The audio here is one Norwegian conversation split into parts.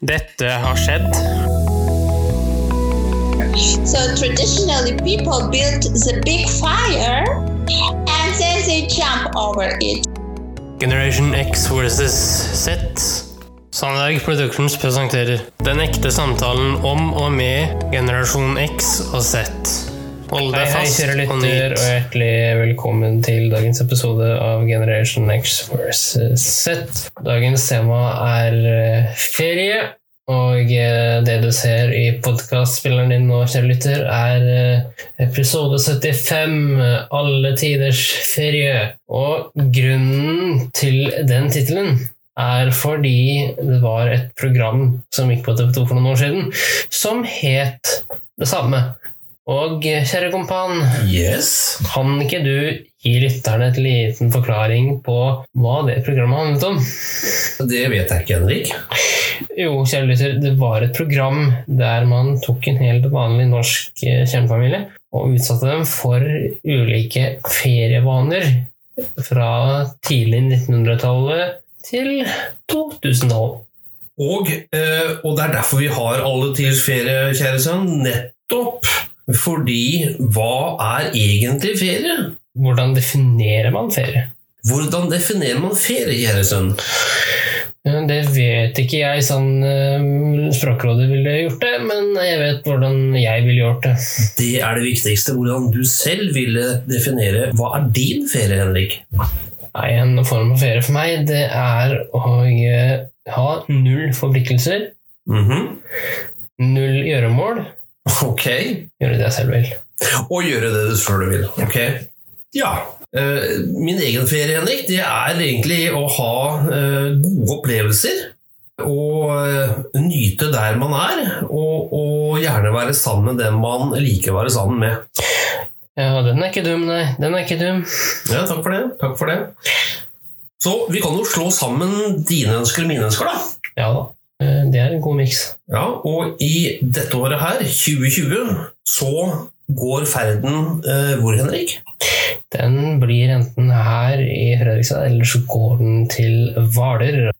Dette har skjedd. So traditionally, people built the big fire and then they jump over it. Generation X versus Z. Sandberg Productions presenterer Den ekte samtalen om og med generasjon X og Z. Hold Hei, fast hei, kjære og og hjertelig velkommen til dagens episode av Generation X vs. Z. Dagens tema er eh, ferie, og eh, det du ser i podkastspilleren din nå, kjære lytter, er eh, episode 75, eh, Alle tiders ferie. Og grunnen til den tittelen er fordi det var et program som gikk på TV2 for noen år siden, som het det samme. Og eh, kjære kompan, Yes. kan ikke du gi lytterne et liten forklaring på hva det programmet handlet om? Det vet jeg ikke, Henrik. Jo, kjære lytter, det var et program der man tok en helt vanlig norsk eh, kjernefamilie og utsatte dem for ulike ferievaner fra tidlig 1900-tallet til 2000-tallet. Og, eh, og det er derfor vi har alle tiders ferie, kjære sønn. Nettopp fordi hva er egentlig ferie? Hvordan definerer man ferie? Hvordan definerer man ferie, kjære sønn? Det vet ikke jeg, sånn eh, Språkrådet ville gjort det, men jeg vet hvordan jeg ville gjort det. Det er det viktigste. Hvordan du selv ville definere hva er din ferie, Henrik? Nei, En form for ferie for meg, det er å eh, ha null forpliktelser, Mhm. null gjøremål, Ok. gjøre det jeg selv vil. Og gjøre det du selv vil. Ok. Ja. eh, min egen ferie, Henrik, det er egentlig å ha eh, gode opplevelser. Og eh, nyte der man er, og, og gjerne være sammen med den man liker å være sammen med. Ja, den er ikke dum, nei. Den er ikke dum. Ja, takk for det. Takk for det. Så vi kan jo slå sammen dine ønsker og mine ønsker, da. Ja da. Eh, Det er en god miks. Ja, og i dette året her, 2020, så går ferden eh, hvor, Henrik? Den blir enten her i Fredrikstad, eller så går den til Hvaler.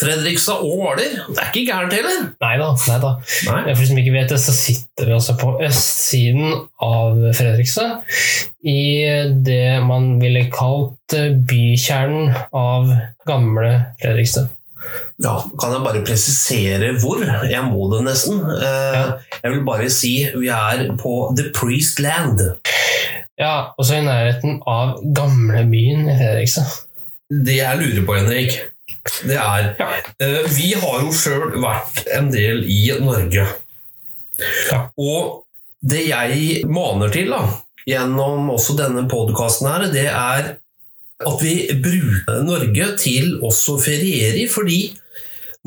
Fredrikstad og Hvaler. Det er ikke gærent heller. Nei da. nei da. Nei. For de som ikke vet det, så sitter vi altså på østsiden av Fredrikstad. I det man ville kalt bykjernen av gamle Fredrikstad. Ja, Kan jeg bare presisere hvor? Jeg må det nesten. Eh, Jeg vil bare si vi er på The Priest Land. Ja, også i nærheten av gamlebyen i Fredrikstad. Det jeg lurer på, Henrik, det er Ja. eh, Vi har jo sjøl vært en del i Norge. Ja. Og det jeg maner til da, gjennom også denne podkasten her, det er at vi bruker Norge til også feriere fordi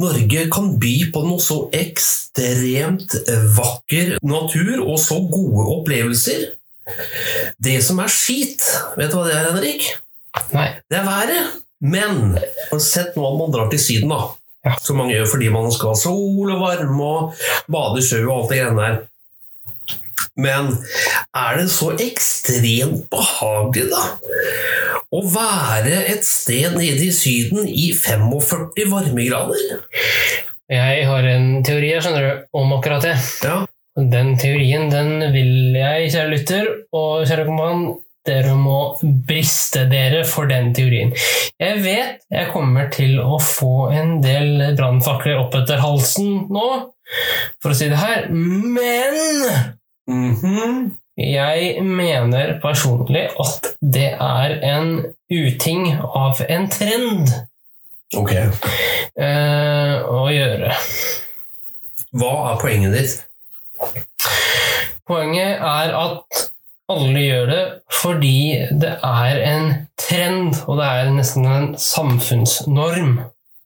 Norge kan by på noe så ekstremt vakker natur og så gode opplevelser. Det som er skit, vet du hva det er, Henrik? Nei. Det er været. Men sett nå at man drar til Syden, da. Ja. Som mange gjør fordi man skal ha sol og varme og bade i sjø og alt det greiene der. Men er det så ekstremt behagelig, da? Å være et sted nede i Syden i 45 varmegrader? Jeg har en teori jeg skjønner du, om akkurat det. Ja. Den teorien den vil jeg, kjære lytter og kjære kompan, dere må briste dere for den teorien. Jeg vet jeg kommer til å få en del brannfakler opp etter halsen nå, for å si det her, men Mhm. Jeg mener personlig at det er en uting av en trend Ok. eh, å gjøre. Hva er poenget ditt? Poenget er at alle gjør det fordi det er en trend, og det er nesten en samfunnsnorm.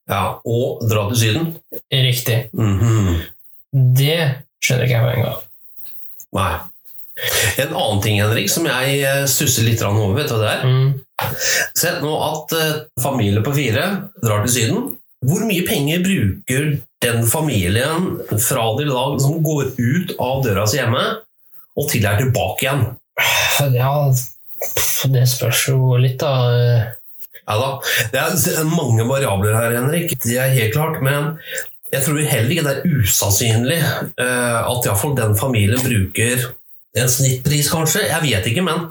Ja, Og dra til Syden? Riktig. Mhm. Det skjønner ikke jeg på en gang. Nei. En annen ting, Henrik, som jeg eh, stusser litt over, vet du hva det er? Mm. Sett nå at eh, familie på fire drar til Syden. Hvor mye penger bruker den familien fra de dag som går ut av døra si hjemme, og til de er tilbake igjen? Ja, det spørs jo litt, da. Ja da, Det er mange variabler her, Henrik. Det er helt klart. Men jeg tror heller ikke det er usannsynlig eh, at iallfall den familien bruker en snittpris, kanskje. Jeg vet ikke, men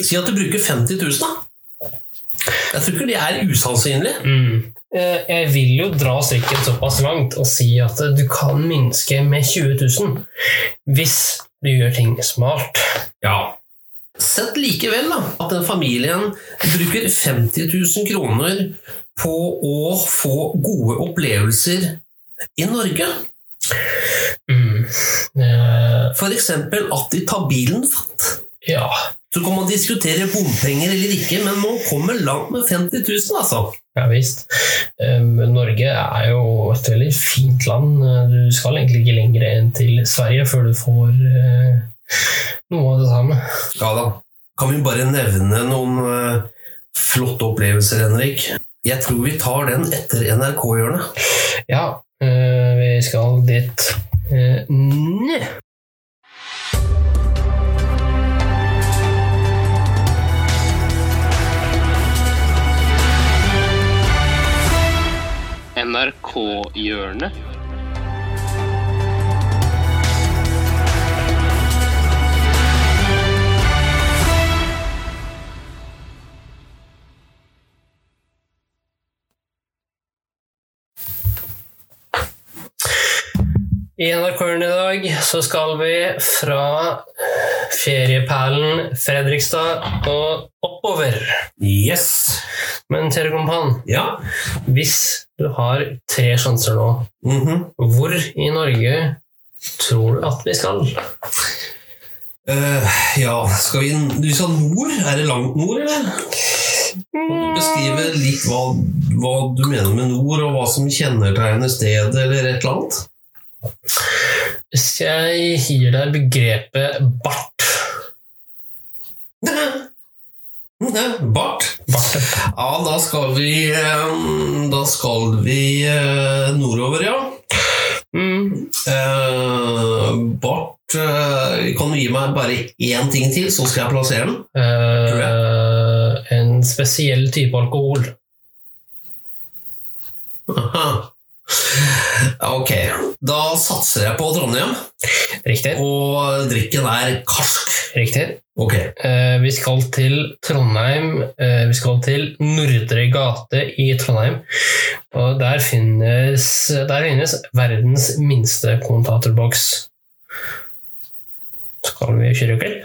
si at du bruker 50 000, da. Jeg tror ikke det er usannsynlig. Mm. Eh, Jeg vil jo dra strikken såpass langt og si at du kan minske med 20 000 hvis du gjør ting smart. Ja. Sett likevel da, at den familien bruker 50 000 kroner på å få gode opplevelser i Norge. Mm. Eh, For eksempel at de tar bilen fatt. Ja. Så kan man diskutere bompenger eller ikke, men man kommer langt med 50 000, altså. Ja visst. Eh, Norge er jo et veldig fint land. Eh, Du skal egentlig ikke lenger enn til Sverige før du får eh, noe av det samme. Ja da. Kan vi bare nevne noen eh, flotte opplevelser, Henrik? Jeg tror vi tar den etter NRK-hjørnet. Ja, eh, vi skal dit eh, nå. NRK-hjørnet. I NRK-en i dag så skal vi fra ferieperlen Fredrikstad og oppover. Yes. Men Tere Kompan, Ja. hvis du har tre sjanser nå, Mhm. hvor i Norge tror du at vi skal? Uh, ja, skal vi, Du sa nord? Er det langt nord, eller? Kan du beskrive litt hva, hva du mener med nord, og hva som kjennetegner stedet, eller et eller annet? Hvis jeg gir deg begrepet bart Bart. Bart. Ja, da skal vi eh, Da skal vi eh, nordover, ja. Mm. Eh, Bart Kan du gi meg bare én ting til, så skal jeg plassere den? Uh, en spesiell type alkohol. Aha. Ok, da satser jeg på Trondheim, Riktig. og drikken er karsk. Riktig. Ok. Eh, vi skal til Trondheim. Eh, vi skal til Nordre gate i Trondheim. Og der finnes, der finnes verdens minste kommentatorboks. Skal vi kjøre klipp?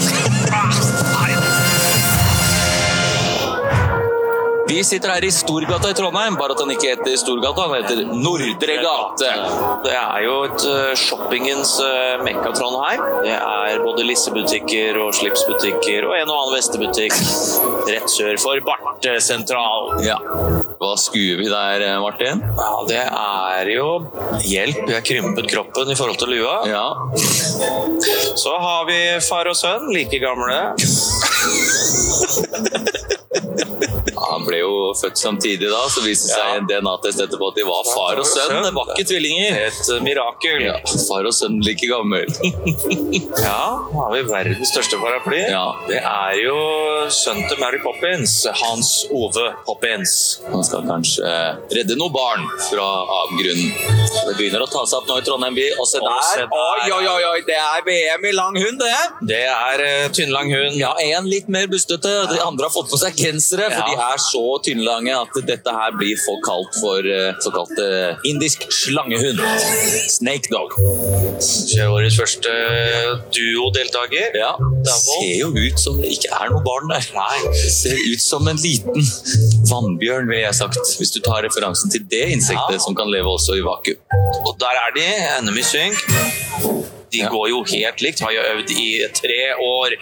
Vi sitter her i Storgata i Trondheim, bare at den ikke heter Storgata, den heter Nordre gate. Det er jo et eh, shoppingens uh, mekka Trondheim. Det er både lissebutikker og slipsbutikker og en og annen vestebutikk rett sør for Barte sentral. Ja. Hva skuer vi der, eh, Martin? Ja, det er jo hjelp. Vi har krympet kroppen i forhold til lua. Ja. Så har vi far og sønn, like gamle. Han ble jo født samtidig da, så viste det seg en DNA-test etterpå at de var far og sønn. Det var ikke tvillinger. Et eh, mirakel. Ja, far og sønn like gammel. Ja, nå har vi verdens største paraply. Ja. Det er jo sønnen til Mary Poppins, Hans Ove Poppins. Han skal kanskje eh, redde noen barn fra avgrunnen. Det begynner å ta seg opp nå i Trondheim by. Og se der! Oi, oi, oi, oi, det er VM i lang hund, det! Det er uh, tynnlang hund. Ja, en litt mer bustete. De andre har fått på seg gensere, for Ja. de er så tynnlange at dette her blir for kaldt for eh, såkalt eh, indisk slangehund. Snake dog. Årets første duodeltaker. Ja, ser jo ut som det ikke er noe barn der. Nei, ser ut som en liten vannbjørn, vil jeg sagt. Hvis du tar referansen til det insektet Ja. som kan leve også i vakuum. Og der er de, Enemy Sync. De går jo helt likt, har jo øvd i tre år.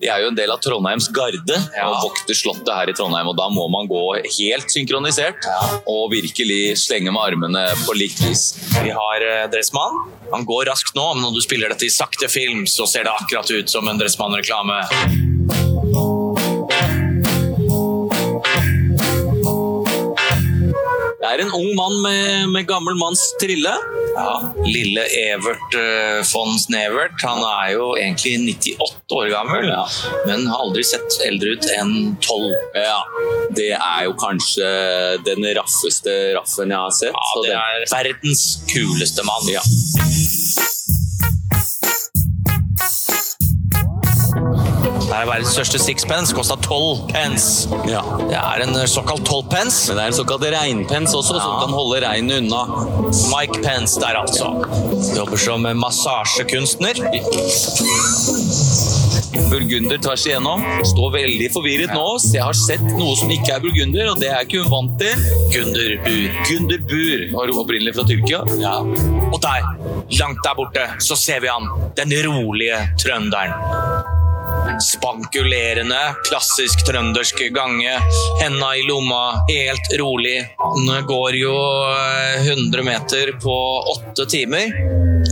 De er jo en del av Trondheims garde og vokter slottet her i Trondheim. og Da må man gå helt synkronisert og virkelig slenge med armene på likt vis. Vi har eh, Dressmann. Han går raskt nå, men når du spiller dette i sakte film, så ser det akkurat ut som en Dressmann-reklame. Det er en ung mann med, med gammel manns trille. Ja, lille Evert eh, von Snevert, han er jo egentlig 98 år gammel, men har aldri sett eldre ut enn tolv. Ja, det er jo kanskje den raffeste raffen jeg har sett. Ja, det er verdens kuleste mann. Ja. Er verdens største sixpence, kosta tolv pence. ja. Det er en såkalt tolv pence. Men det er en såkalt regnpence også, som kan holde regnet unna. Mike Pence der, altså. Jobber som massasjekunstner. Burgunder tvers igjennom. Står veldig forvirret nå. Så jeg har sett noe som ikke er burgunder, og det er ikke hun vant til. Gunderbur. Gunderbur var opprinnelig fra Tyrkia. Ja. Og der, langt der borte, så ser vi han. Den rolige trønderen. Spankulerende, klassisk trøndersk gange. Henda i lomma, helt rolig. Han går jo eh, 100 meter på åtte timer.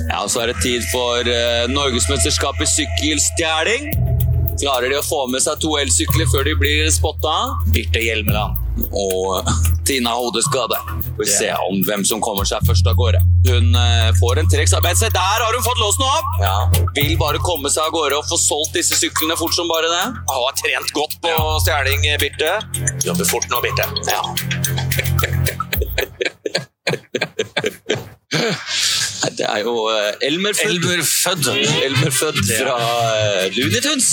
Ja, og Så er det tid for uh, Norgesmesterskap i sykkelstjeling. Klarer de å få med seg to elsykler før de blir spotta? Birte Hjelmeland. Og Tina hodeskade. Vi får se om hvem som kommer seg først av gårde. Hun eh, får en treksarbeid. Se, der har hun fått låst noe opp! Ja. Vil bare komme seg av gårde og få solgt disse syklene fort som bare det. Har trent godt på stjeling, Birte. Jobber fort nå, Birte. Ja. Det er jo Elmerfødd Elmer Fudd. Elmer. Elmer fra Lunituns, Looney Tunes,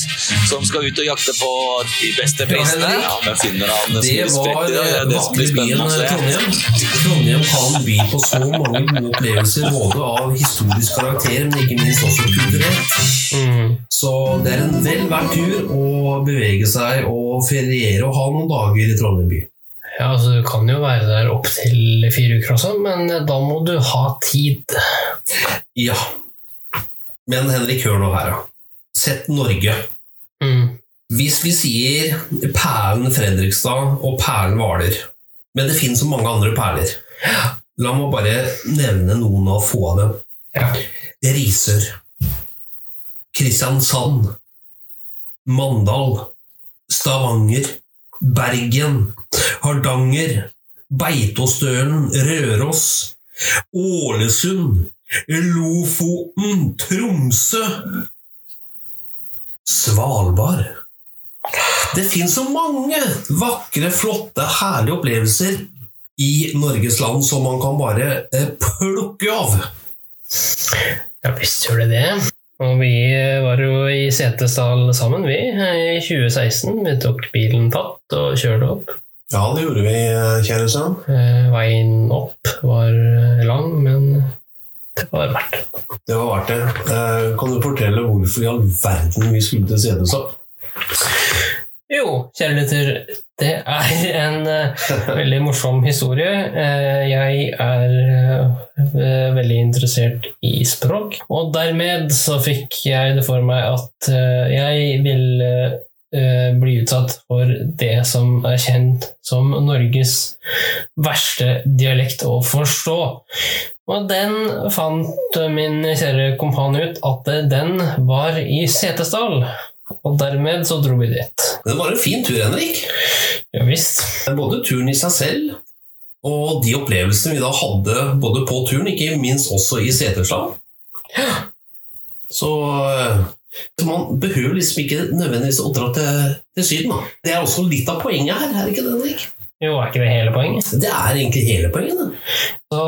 som skal ut og jakte på De beste prisene. Ja, men finner han Det var eh, det det som blir spennende. Trondheim. Trondheim kan by på så mange gode opplevelser, både av historisk karakter, men ikke minst også kulturelt. Mm. Så det er en vel verdt tur å bevege seg og feriere og ha noen dager i Trondheim by. Ja, altså Du kan jo være der opptil fire uker også, men da må du ha tid. Ja. Men Henrik, hør nå her, da. Sett Norge. Mm. Hvis vi sier perlen Fredrikstad og perlen Hvaler, men det finnes så mange andre perler La meg bare nevne noen av få av dem. Ja. Risør. Kristiansand. Mandal. Stavanger. Bergen. Hardanger. Beitostølen. Røros. Ålesund. Lofoten. Tromsø. Svalbard. Det finnes så mange vakre, flotte, herlige opplevelser i Norges land som man kan bare eh, plukke av. Ja visst gjør det det. Og vi var jo i Setesdal sammen, vi, i 2016. Vi tok bilen fatt og kjørte opp. Ja, det gjorde vi, kjære sønn. Eh, Veien opp var lang, men det var verdt det. Det var verdt det. Eh, Kan du fortelle hvorfor i all verden vi skulle til Setesdal? Jo, kjære lytter, det er en uh, veldig morsom historie. Uh, jeg er uh, veldig interessert i språk, og dermed så fikk jeg det for meg at jeg ville bli utsatt for det som er kjent som Norges verste dialekt å forstå. Og den fant min kjære kompan ut at den var i Setesdal. Og dermed så dro vi dit. Det var en fin tur, Henrik. Ja visst. Både turen i seg selv og de opplevelsene vi da hadde både på turen, ikke minst også i Setesdal. Så eh, så man behøver liksom ikke nødvendigvis å dra til, til Syden. Da. Det er også litt av poenget her, er det ikke det, Henrik? Jo, er ikke det hele poenget? Det er egentlig hele poenget. Da. Så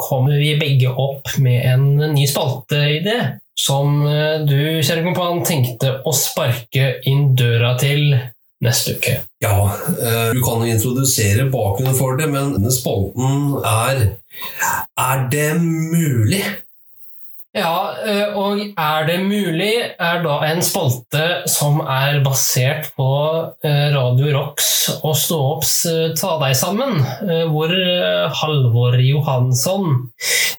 kommer vi begge opp med en ny spalteidé som eh, du, kjære kompan, tenkte å sparke inn døra til neste uke. Ja, eh, du kan jo introdusere bakgrunnen for det, men denne spalten er Er det mulig? Ja, eh, og Er det mulig er da en spalte som er basert på Radio Rocks og Stå opps eh, Ta deg sammen, eh, hvor eh, Halvor Johansson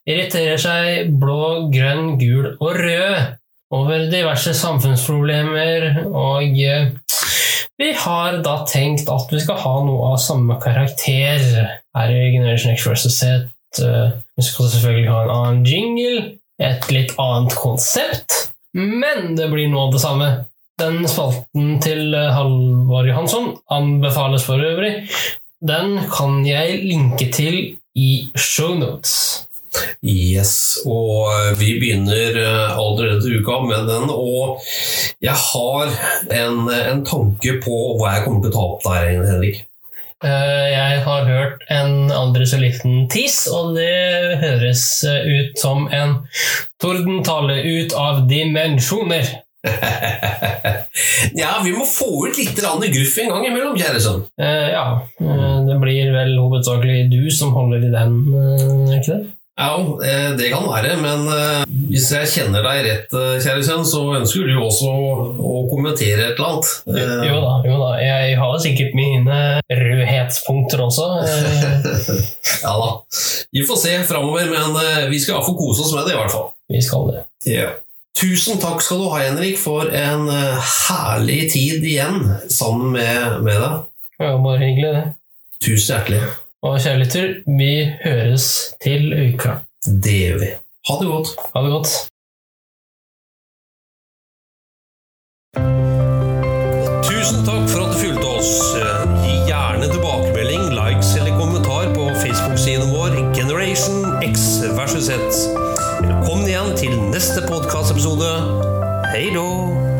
irriterer seg blå, grønn, gul og rød over diverse samfunnsproblemer, og eh, vi har da tenkt at vi skal ha noe av samme karakter her i Generation X versus Z. Vi skal selvfølgelig ha en annen jingle, et litt annet konsept, men det blir noe av det samme. Den spalten til Halvard Halvor Johansson anbefales for øvrig. Den kan jeg linke til i shownotes. Yes, og eh, vi begynner eh, allerede uka med den. Og jeg har en, en tanke på hva jeg kommer til å ta opp der, Henrik. Eh, Jeg har hørt en aldri så liten tiss, og det høres eh, ut som en tordentale ut av dimensjoner. ja, vi må få ut litt gruff en gang imellom, kjære sønn. Eh, Ja, eh, det blir vel hovedsakelig du som holder i den, eh, ikke det? Ja, eh, det kan være, men hvis jeg kjenner deg rett, kjære sønn, så ønsker du også å kommentere et eller annet. Jo da, jo da. Jeg har sikkert mine rødhetspunkter også. Ja da. Vi får se framover, men vi skal iallfall kose oss med det, i hvert fall. Vi skal det. Ja. Tusen takk skal du ha, Henrik, for en eh, herlig tid igjen sammen med, med deg. Ja, bare hyggelig, det. Tusen hjertelig. Og kjærligheter, vi høres til uka. Det gjør vi. Ha det godt. Ha det godt. Tusen takk for at du fulgte oss. Gi gjerne tilbakemelding, likes eller kommentar på Facebook-siden vår Generation X versus 1 neste podkastepisode. Hei då!